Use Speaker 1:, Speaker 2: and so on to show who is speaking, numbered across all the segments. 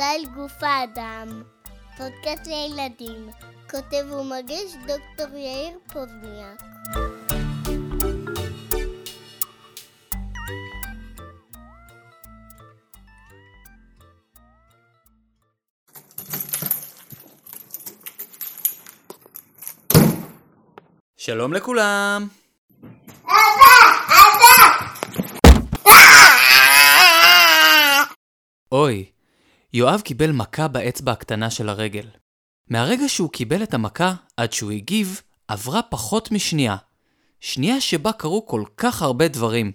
Speaker 1: סטייל גוף האדם, פודקאסט לילדים, כותב ומגיש דוקטור יאיר פוזניאק.
Speaker 2: שלום לכולם! אוי, יואב קיבל מכה באצבע הקטנה של הרגל. מהרגע שהוא קיבל את המכה עד שהוא הגיב, עברה פחות משנייה. שנייה שבה קרו כל כך הרבה דברים.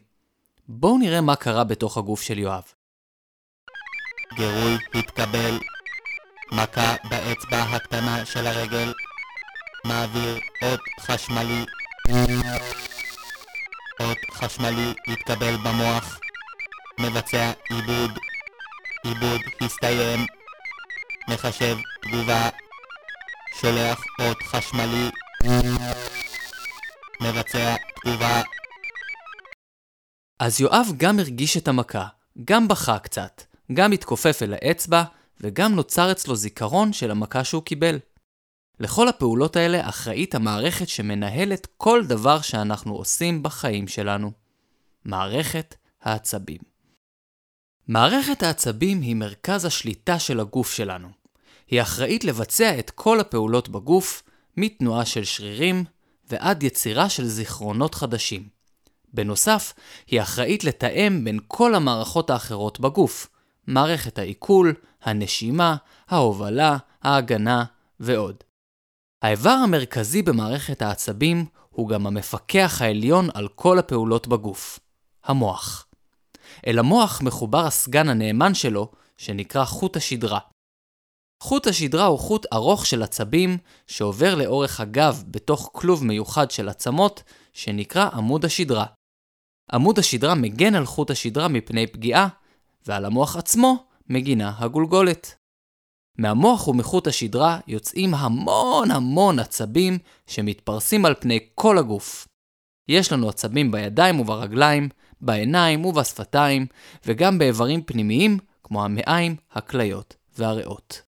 Speaker 2: בואו נראה מה קרה בתוך הגוף של יואב.
Speaker 3: גירוי התקבל. מכה באצבע הקטנה של הרגל. מעביר אות חשמלי. אות חשמלי התקבל במוח. מבצע עיבוד. עיבוד הסתיים. מחשב תגובה. שולח אות חשמלי. מבצע תגובה.
Speaker 2: אז יואב גם הרגיש את המכה, גם בכה קצת, גם התכופף אל האצבע, וגם נוצר אצלו זיכרון של המכה שהוא קיבל. לכל הפעולות האלה אחראית המערכת שמנהלת כל דבר שאנחנו עושים בחיים שלנו. מערכת העצבים. מערכת העצבים היא מרכז השליטה של הגוף שלנו. היא אחראית לבצע את כל הפעולות בגוף, מתנועה של שרירים ועד יצירה של זיכרונות חדשים. בנוסף, היא אחראית לתאם בין כל המערכות האחרות בגוף, מערכת העיכול, הנשימה, ההובלה, ההגנה ועוד. האיבר המרכזי במערכת העצבים הוא גם המפקח העליון על כל הפעולות בגוף, המוח. אל המוח מחובר הסגן הנאמן שלו, שנקרא חוט השדרה. חוט השדרה הוא חוט ארוך של עצבים שעובר לאורך הגב בתוך כלוב מיוחד של עצמות שנקרא עמוד השדרה. עמוד השדרה מגן על חוט השדרה מפני פגיעה, ועל המוח עצמו מגינה הגולגולת. מהמוח ומחוט השדרה יוצאים המון המון עצבים שמתפרסים על פני כל הגוף. יש לנו עצבים בידיים וברגליים, בעיניים ובשפתיים, וגם באיברים פנימיים כמו המעיים, הכליות והריאות.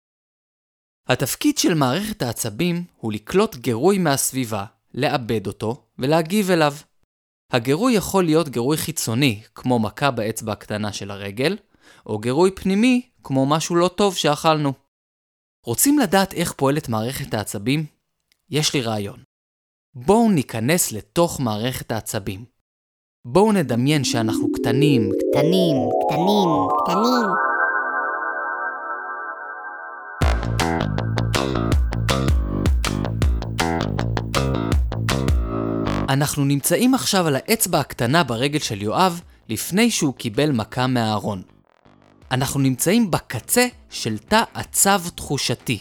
Speaker 2: התפקיד של מערכת העצבים הוא לקלוט גירוי מהסביבה, לעבד אותו ולהגיב אליו. הגירוי יכול להיות גירוי חיצוני, כמו מכה באצבע הקטנה של הרגל, או גירוי פנימי, כמו משהו לא טוב שאכלנו. רוצים לדעת איך פועלת מערכת העצבים? יש לי רעיון. בואו ניכנס לתוך מערכת העצבים. בואו נדמיין שאנחנו קטנים,
Speaker 1: קטנים, קטנים, קטנים.
Speaker 2: אנחנו נמצאים עכשיו על האצבע הקטנה ברגל של יואב לפני שהוא קיבל מכה מהארון. אנחנו נמצאים בקצה של תא עצב תחושתי.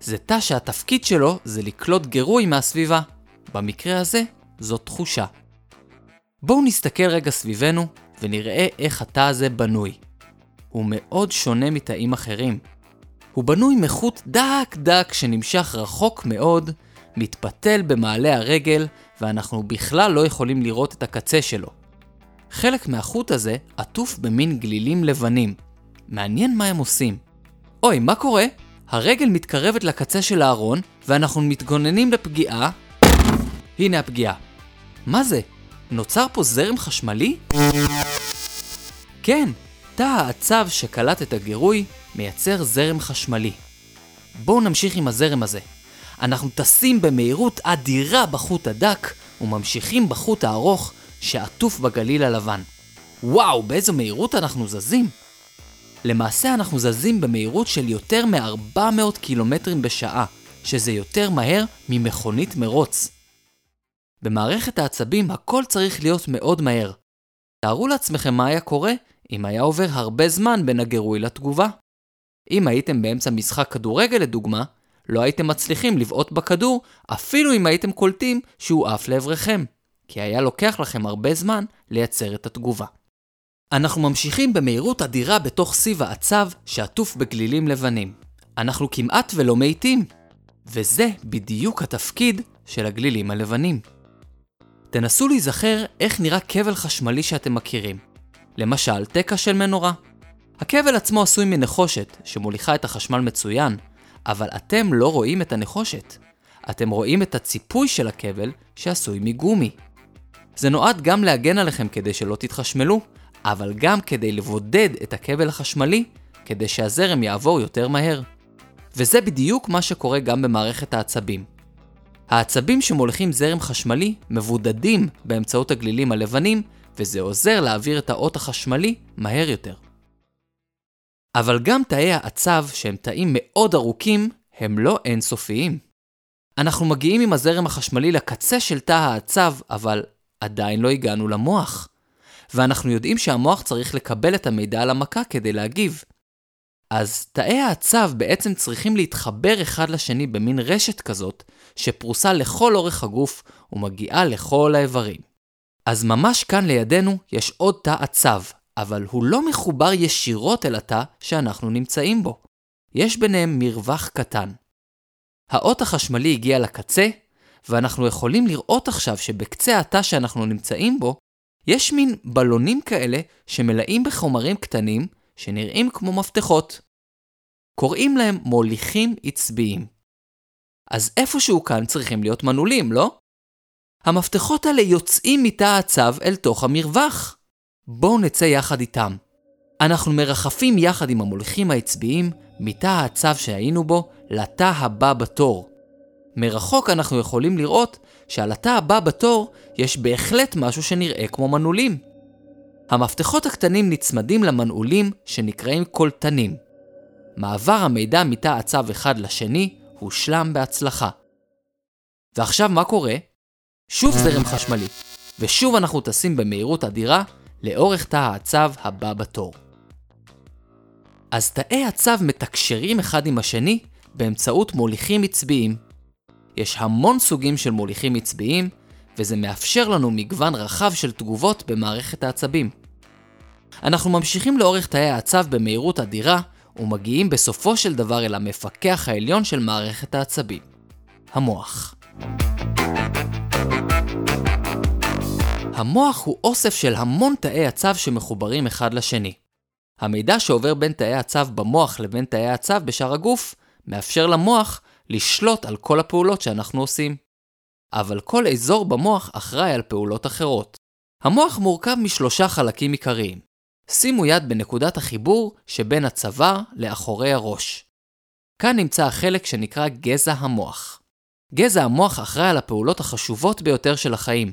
Speaker 2: זה תא שהתפקיד שלו זה לקלוט גירוי מהסביבה. במקרה הזה, זו תחושה. בואו נסתכל רגע סביבנו ונראה איך התא הזה בנוי. הוא מאוד שונה מתאים אחרים. הוא בנוי מחוט דק דק שנמשך רחוק מאוד, מתפתל במעלה הרגל, ואנחנו בכלל לא יכולים לראות את הקצה שלו. חלק מהחוט הזה עטוף במין גלילים לבנים. מעניין מה הם עושים. אוי, מה קורה? הרגל מתקרבת לקצה של הארון, ואנחנו מתגוננים לפגיעה. הנה הפגיעה. מה זה? נוצר פה זרם חשמלי? כן, תא העצב שקלט את הגירוי מייצר זרם חשמלי. בואו נמשיך עם הזרם הזה. אנחנו טסים במהירות אדירה בחוט הדק, וממשיכים בחוט הארוך שעטוף בגליל הלבן. וואו, באיזו מהירות אנחנו זזים! למעשה אנחנו זזים במהירות של יותר מ-400 קילומטרים בשעה, שזה יותר מהר ממכונית מרוץ. במערכת העצבים הכל צריך להיות מאוד מהר. תארו לעצמכם מה היה קורה אם היה עובר הרבה זמן בין הגירוי לתגובה. אם הייתם באמצע משחק כדורגל לדוגמה, לא הייתם מצליחים לבעוט בכדור אפילו אם הייתם קולטים שהוא עף לעברכם, כי היה לוקח לכם הרבה זמן לייצר את התגובה. אנחנו ממשיכים במהירות אדירה בתוך סיב העצב שעטוף בגלילים לבנים. אנחנו כמעט ולא מאיטים, וזה בדיוק התפקיד של הגלילים הלבנים. תנסו להיזכר איך נראה כבל חשמלי שאתם מכירים. למשל, תקע של מנורה. הכבל עצמו עשוי מנחושת, שמוליכה את החשמל מצוין, אבל אתם לא רואים את הנחושת. אתם רואים את הציפוי של הכבל שעשוי מגומי. זה נועד גם להגן עליכם כדי שלא תתחשמלו, אבל גם כדי לבודד את הכבל החשמלי, כדי שהזרם יעבור יותר מהר. וזה בדיוק מה שקורה גם במערכת העצבים. העצבים שמוליכים זרם חשמלי מבודדים באמצעות הגלילים הלבנים, וזה עוזר להעביר את האות החשמלי מהר יותר. אבל גם תאי העצב, שהם תאים מאוד ארוכים, הם לא אינסופיים. אנחנו מגיעים עם הזרם החשמלי לקצה של תא העצב, אבל עדיין לא הגענו למוח. ואנחנו יודעים שהמוח צריך לקבל את המידע על המכה כדי להגיב. אז תאי העצב בעצם צריכים להתחבר אחד לשני במין רשת כזאת, שפרוסה לכל אורך הגוף ומגיעה לכל האיברים. אז ממש כאן לידינו יש עוד תא עצב, אבל הוא לא מחובר ישירות אל התא שאנחנו נמצאים בו. יש ביניהם מרווח קטן. האות החשמלי הגיע לקצה, ואנחנו יכולים לראות עכשיו שבקצה התא שאנחנו נמצאים בו, יש מין בלונים כאלה שמלאים בחומרים קטנים שנראים כמו מפתחות. קוראים להם מוליכים עצביים. אז איפשהו כאן צריכים להיות מנעולים, לא? המפתחות האלה יוצאים מתא הצו אל תוך המרווח. בואו נצא יחד איתם. אנחנו מרחפים יחד עם המוליכים העצביים מתא הצו שהיינו בו לתא הבא בתור. מרחוק אנחנו יכולים לראות שעל התא הבא בתור יש בהחלט משהו שנראה כמו מנעולים. המפתחות הקטנים נצמדים למנעולים שנקראים קולטנים. מעבר המידע מתא עצב אחד לשני הושלם בהצלחה. ועכשיו מה קורה? שוב זרם חשמלי, ושוב אנחנו טסים במהירות אדירה לאורך תא העצב הבא בתור. אז תאי הצב מתקשרים אחד עם השני באמצעות מוליכים עצביים. יש המון סוגים של מוליכים עצביים, וזה מאפשר לנו מגוון רחב של תגובות במערכת העצבים. אנחנו ממשיכים לאורך תאי העצב במהירות אדירה, ומגיעים בסופו של דבר אל המפקח העליון של מערכת העצבים, המוח. המוח הוא אוסף של המון תאי עצב שמחוברים אחד לשני. המידע שעובר בין תאי הצו במוח לבין תאי הצו בשאר הגוף, מאפשר למוח לשלוט על כל הפעולות שאנחנו עושים. אבל כל אזור במוח אחראי על פעולות אחרות. המוח מורכב משלושה חלקים עיקריים. שימו יד בנקודת החיבור שבין הצוואר לאחורי הראש. כאן נמצא החלק שנקרא גזע המוח. גזע המוח אחראי על הפעולות החשובות ביותר של החיים.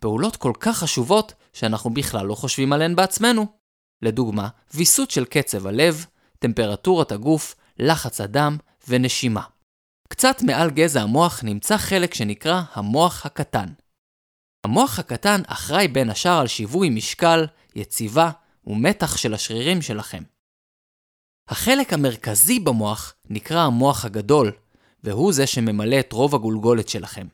Speaker 2: פעולות כל כך חשובות שאנחנו בכלל לא חושבים עליהן בעצמנו. לדוגמה, ויסות של קצב הלב, טמפרטורת הגוף, לחץ הדם ונשימה. קצת מעל גזע המוח נמצא חלק שנקרא המוח הקטן. המוח הקטן אחראי בין השאר על שיווי משקל, יציבה ומתח של השרירים שלכם. החלק המרכזי במוח נקרא המוח הגדול, והוא זה שממלא את רוב הגולגולת שלכם.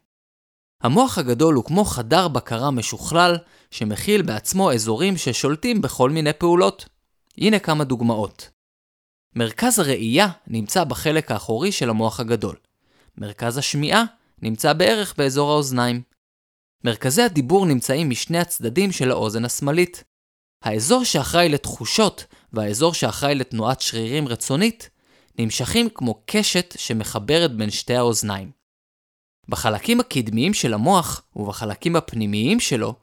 Speaker 2: המוח הגדול הוא כמו חדר בקרה משוכלל, שמכיל בעצמו אזורים ששולטים בכל מיני פעולות. הנה כמה דוגמאות. מרכז הראייה נמצא בחלק האחורי של המוח הגדול. מרכז השמיעה נמצא בערך באזור האוזניים. מרכזי הדיבור נמצאים משני הצדדים של האוזן השמאלית. האזור שאחראי לתחושות והאזור שאחראי לתנועת שרירים רצונית נמשכים כמו קשת שמחברת בין שתי האוזניים. בחלקים הקדמיים של המוח ובחלקים הפנימיים שלו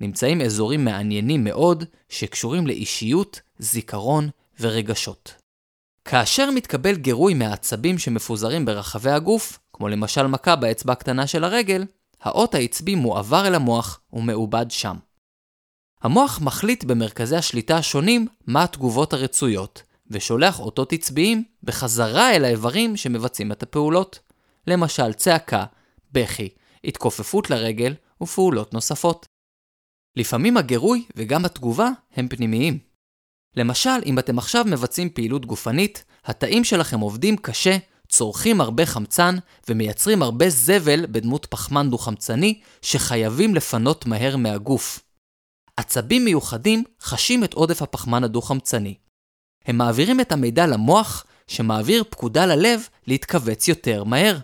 Speaker 2: נמצאים אזורים מעניינים מאוד שקשורים לאישיות, זיכרון ורגשות. כאשר מתקבל גירוי מהעצבים שמפוזרים ברחבי הגוף, כמו למשל מכה באצבע הקטנה של הרגל, האות העצבי מועבר אל המוח ומעובד שם. המוח מחליט במרכזי השליטה השונים מה התגובות הרצויות, ושולח אותות עצביים בחזרה אל האיברים שמבצעים את הפעולות. למשל צעקה, בכי, התכופפות לרגל ופעולות נוספות. לפעמים הגירוי וגם התגובה הם פנימיים. למשל, אם אתם עכשיו מבצעים פעילות גופנית, התאים שלכם עובדים קשה, צורכים הרבה חמצן ומייצרים הרבה זבל בדמות פחמן דו-חמצני שחייבים לפנות מהר מהגוף. עצבים מיוחדים חשים את עודף הפחמן הדו-חמצני. הם מעבירים את המידע למוח, שמעביר פקודה ללב להתכווץ יותר מהר.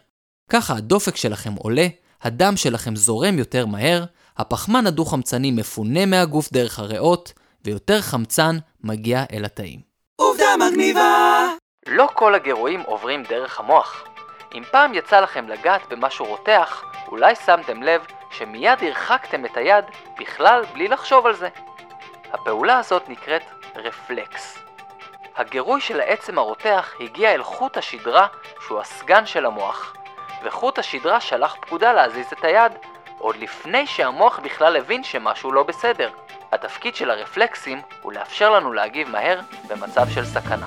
Speaker 2: ככה הדופק שלכם עולה, הדם שלכם זורם יותר מהר, הפחמן הדו-חמצני מפונה מהגוף דרך הריאות, ויותר חמצן מגיע אל התאים.
Speaker 4: עובדה מגניבה!
Speaker 2: לא כל הגירויים עוברים דרך המוח. אם פעם יצא לכם לגעת במשהו רותח, אולי שמתם לב שמיד הרחקתם את היד בכלל בלי לחשוב על זה. הפעולה הזאת נקראת רפלקס. הגירוי של העצם הרותח הגיע אל חוט השדרה שהוא הסגן של המוח, וחוט השדרה שלח פקודה להזיז את היד עוד לפני שהמוח בכלל הבין שמשהו לא בסדר. התפקיד של הרפלקסים הוא לאפשר לנו להגיב מהר במצב של סכנה.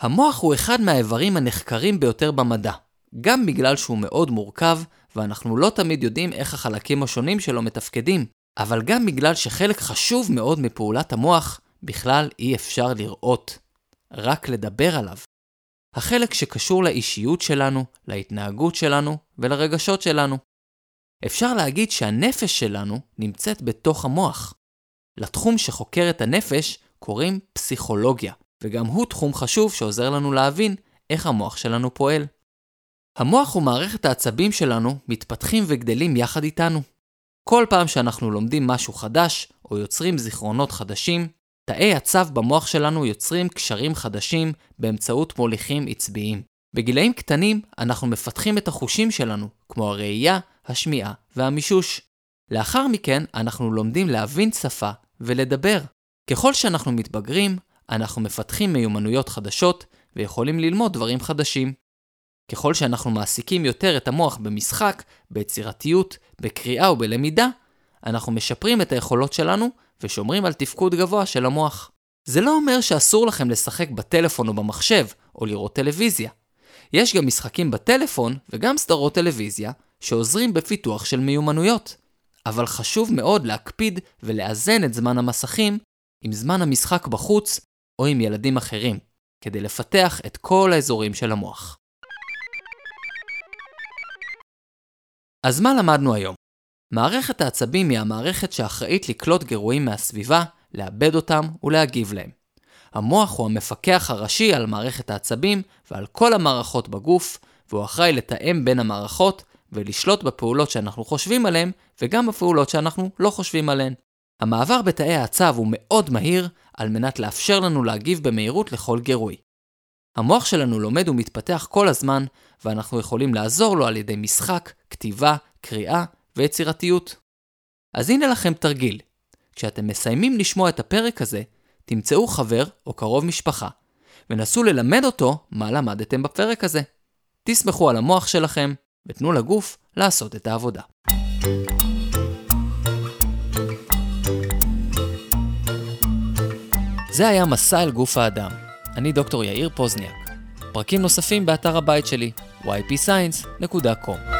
Speaker 2: המוח הוא אחד מהאיברים הנחקרים ביותר במדע, גם בגלל שהוא מאוד מורכב, ואנחנו לא תמיד יודעים איך החלקים השונים שלו מתפקדים, אבל גם בגלל שחלק חשוב מאוד מפעולת המוח בכלל אי אפשר לראות, רק לדבר עליו. החלק שקשור לאישיות שלנו, להתנהגות שלנו ולרגשות שלנו. אפשר להגיד שהנפש שלנו נמצאת בתוך המוח. לתחום שחוקר את הנפש קוראים פסיכולוגיה, וגם הוא תחום חשוב שעוזר לנו להבין איך המוח שלנו פועל. המוח ומערכת העצבים שלנו מתפתחים וגדלים יחד איתנו. כל פעם שאנחנו לומדים משהו חדש, או יוצרים זיכרונות חדשים, תאי הצו במוח שלנו יוצרים קשרים חדשים באמצעות מוליכים עצביים. בגילאים קטנים אנחנו מפתחים את החושים שלנו, כמו הראייה, השמיעה והמישוש. לאחר מכן אנחנו לומדים להבין שפה ולדבר. ככל שאנחנו מתבגרים, אנחנו מפתחים מיומנויות חדשות ויכולים ללמוד דברים חדשים. ככל שאנחנו מעסיקים יותר את המוח במשחק, ביצירתיות, בקריאה ובלמידה, אנחנו משפרים את היכולות שלנו ושומרים על תפקוד גבוה של המוח. זה לא אומר שאסור לכם לשחק בטלפון או במחשב, או לראות טלוויזיה. יש גם משחקים בטלפון וגם סדרות טלוויזיה שעוזרים בפיתוח של מיומנויות. אבל חשוב מאוד להקפיד ולאזן את זמן המסכים עם זמן המשחק בחוץ או עם ילדים אחרים, כדי לפתח את כל האזורים של המוח. אז מה למדנו היום? מערכת העצבים היא המערכת שאחראית לקלוט גירויים מהסביבה, לאבד אותם ולהגיב להם. המוח הוא המפקח הראשי על מערכת העצבים ועל כל המערכות בגוף, והוא אחראי לתאם בין המערכות ולשלוט בפעולות שאנחנו חושבים עליהן וגם בפעולות שאנחנו לא חושבים עליהן. המעבר בתאי העצב הוא מאוד מהיר על מנת לאפשר לנו להגיב במהירות לכל גירוי. המוח שלנו לומד ומתפתח כל הזמן, ואנחנו יכולים לעזור לו על ידי משחק, כתיבה, קריאה ויצירתיות. אז הנה לכם תרגיל. כשאתם מסיימים לשמוע את הפרק הזה, תמצאו חבר או קרוב משפחה, ונסו ללמד אותו מה למדתם בפרק הזה. תסמכו על המוח שלכם, ותנו לגוף לעשות את העבודה. זה היה מסע אל גוף האדם. אני דוקטור יאיר פוזניאק. פרקים נוספים באתר הבית שלי, ypscience.com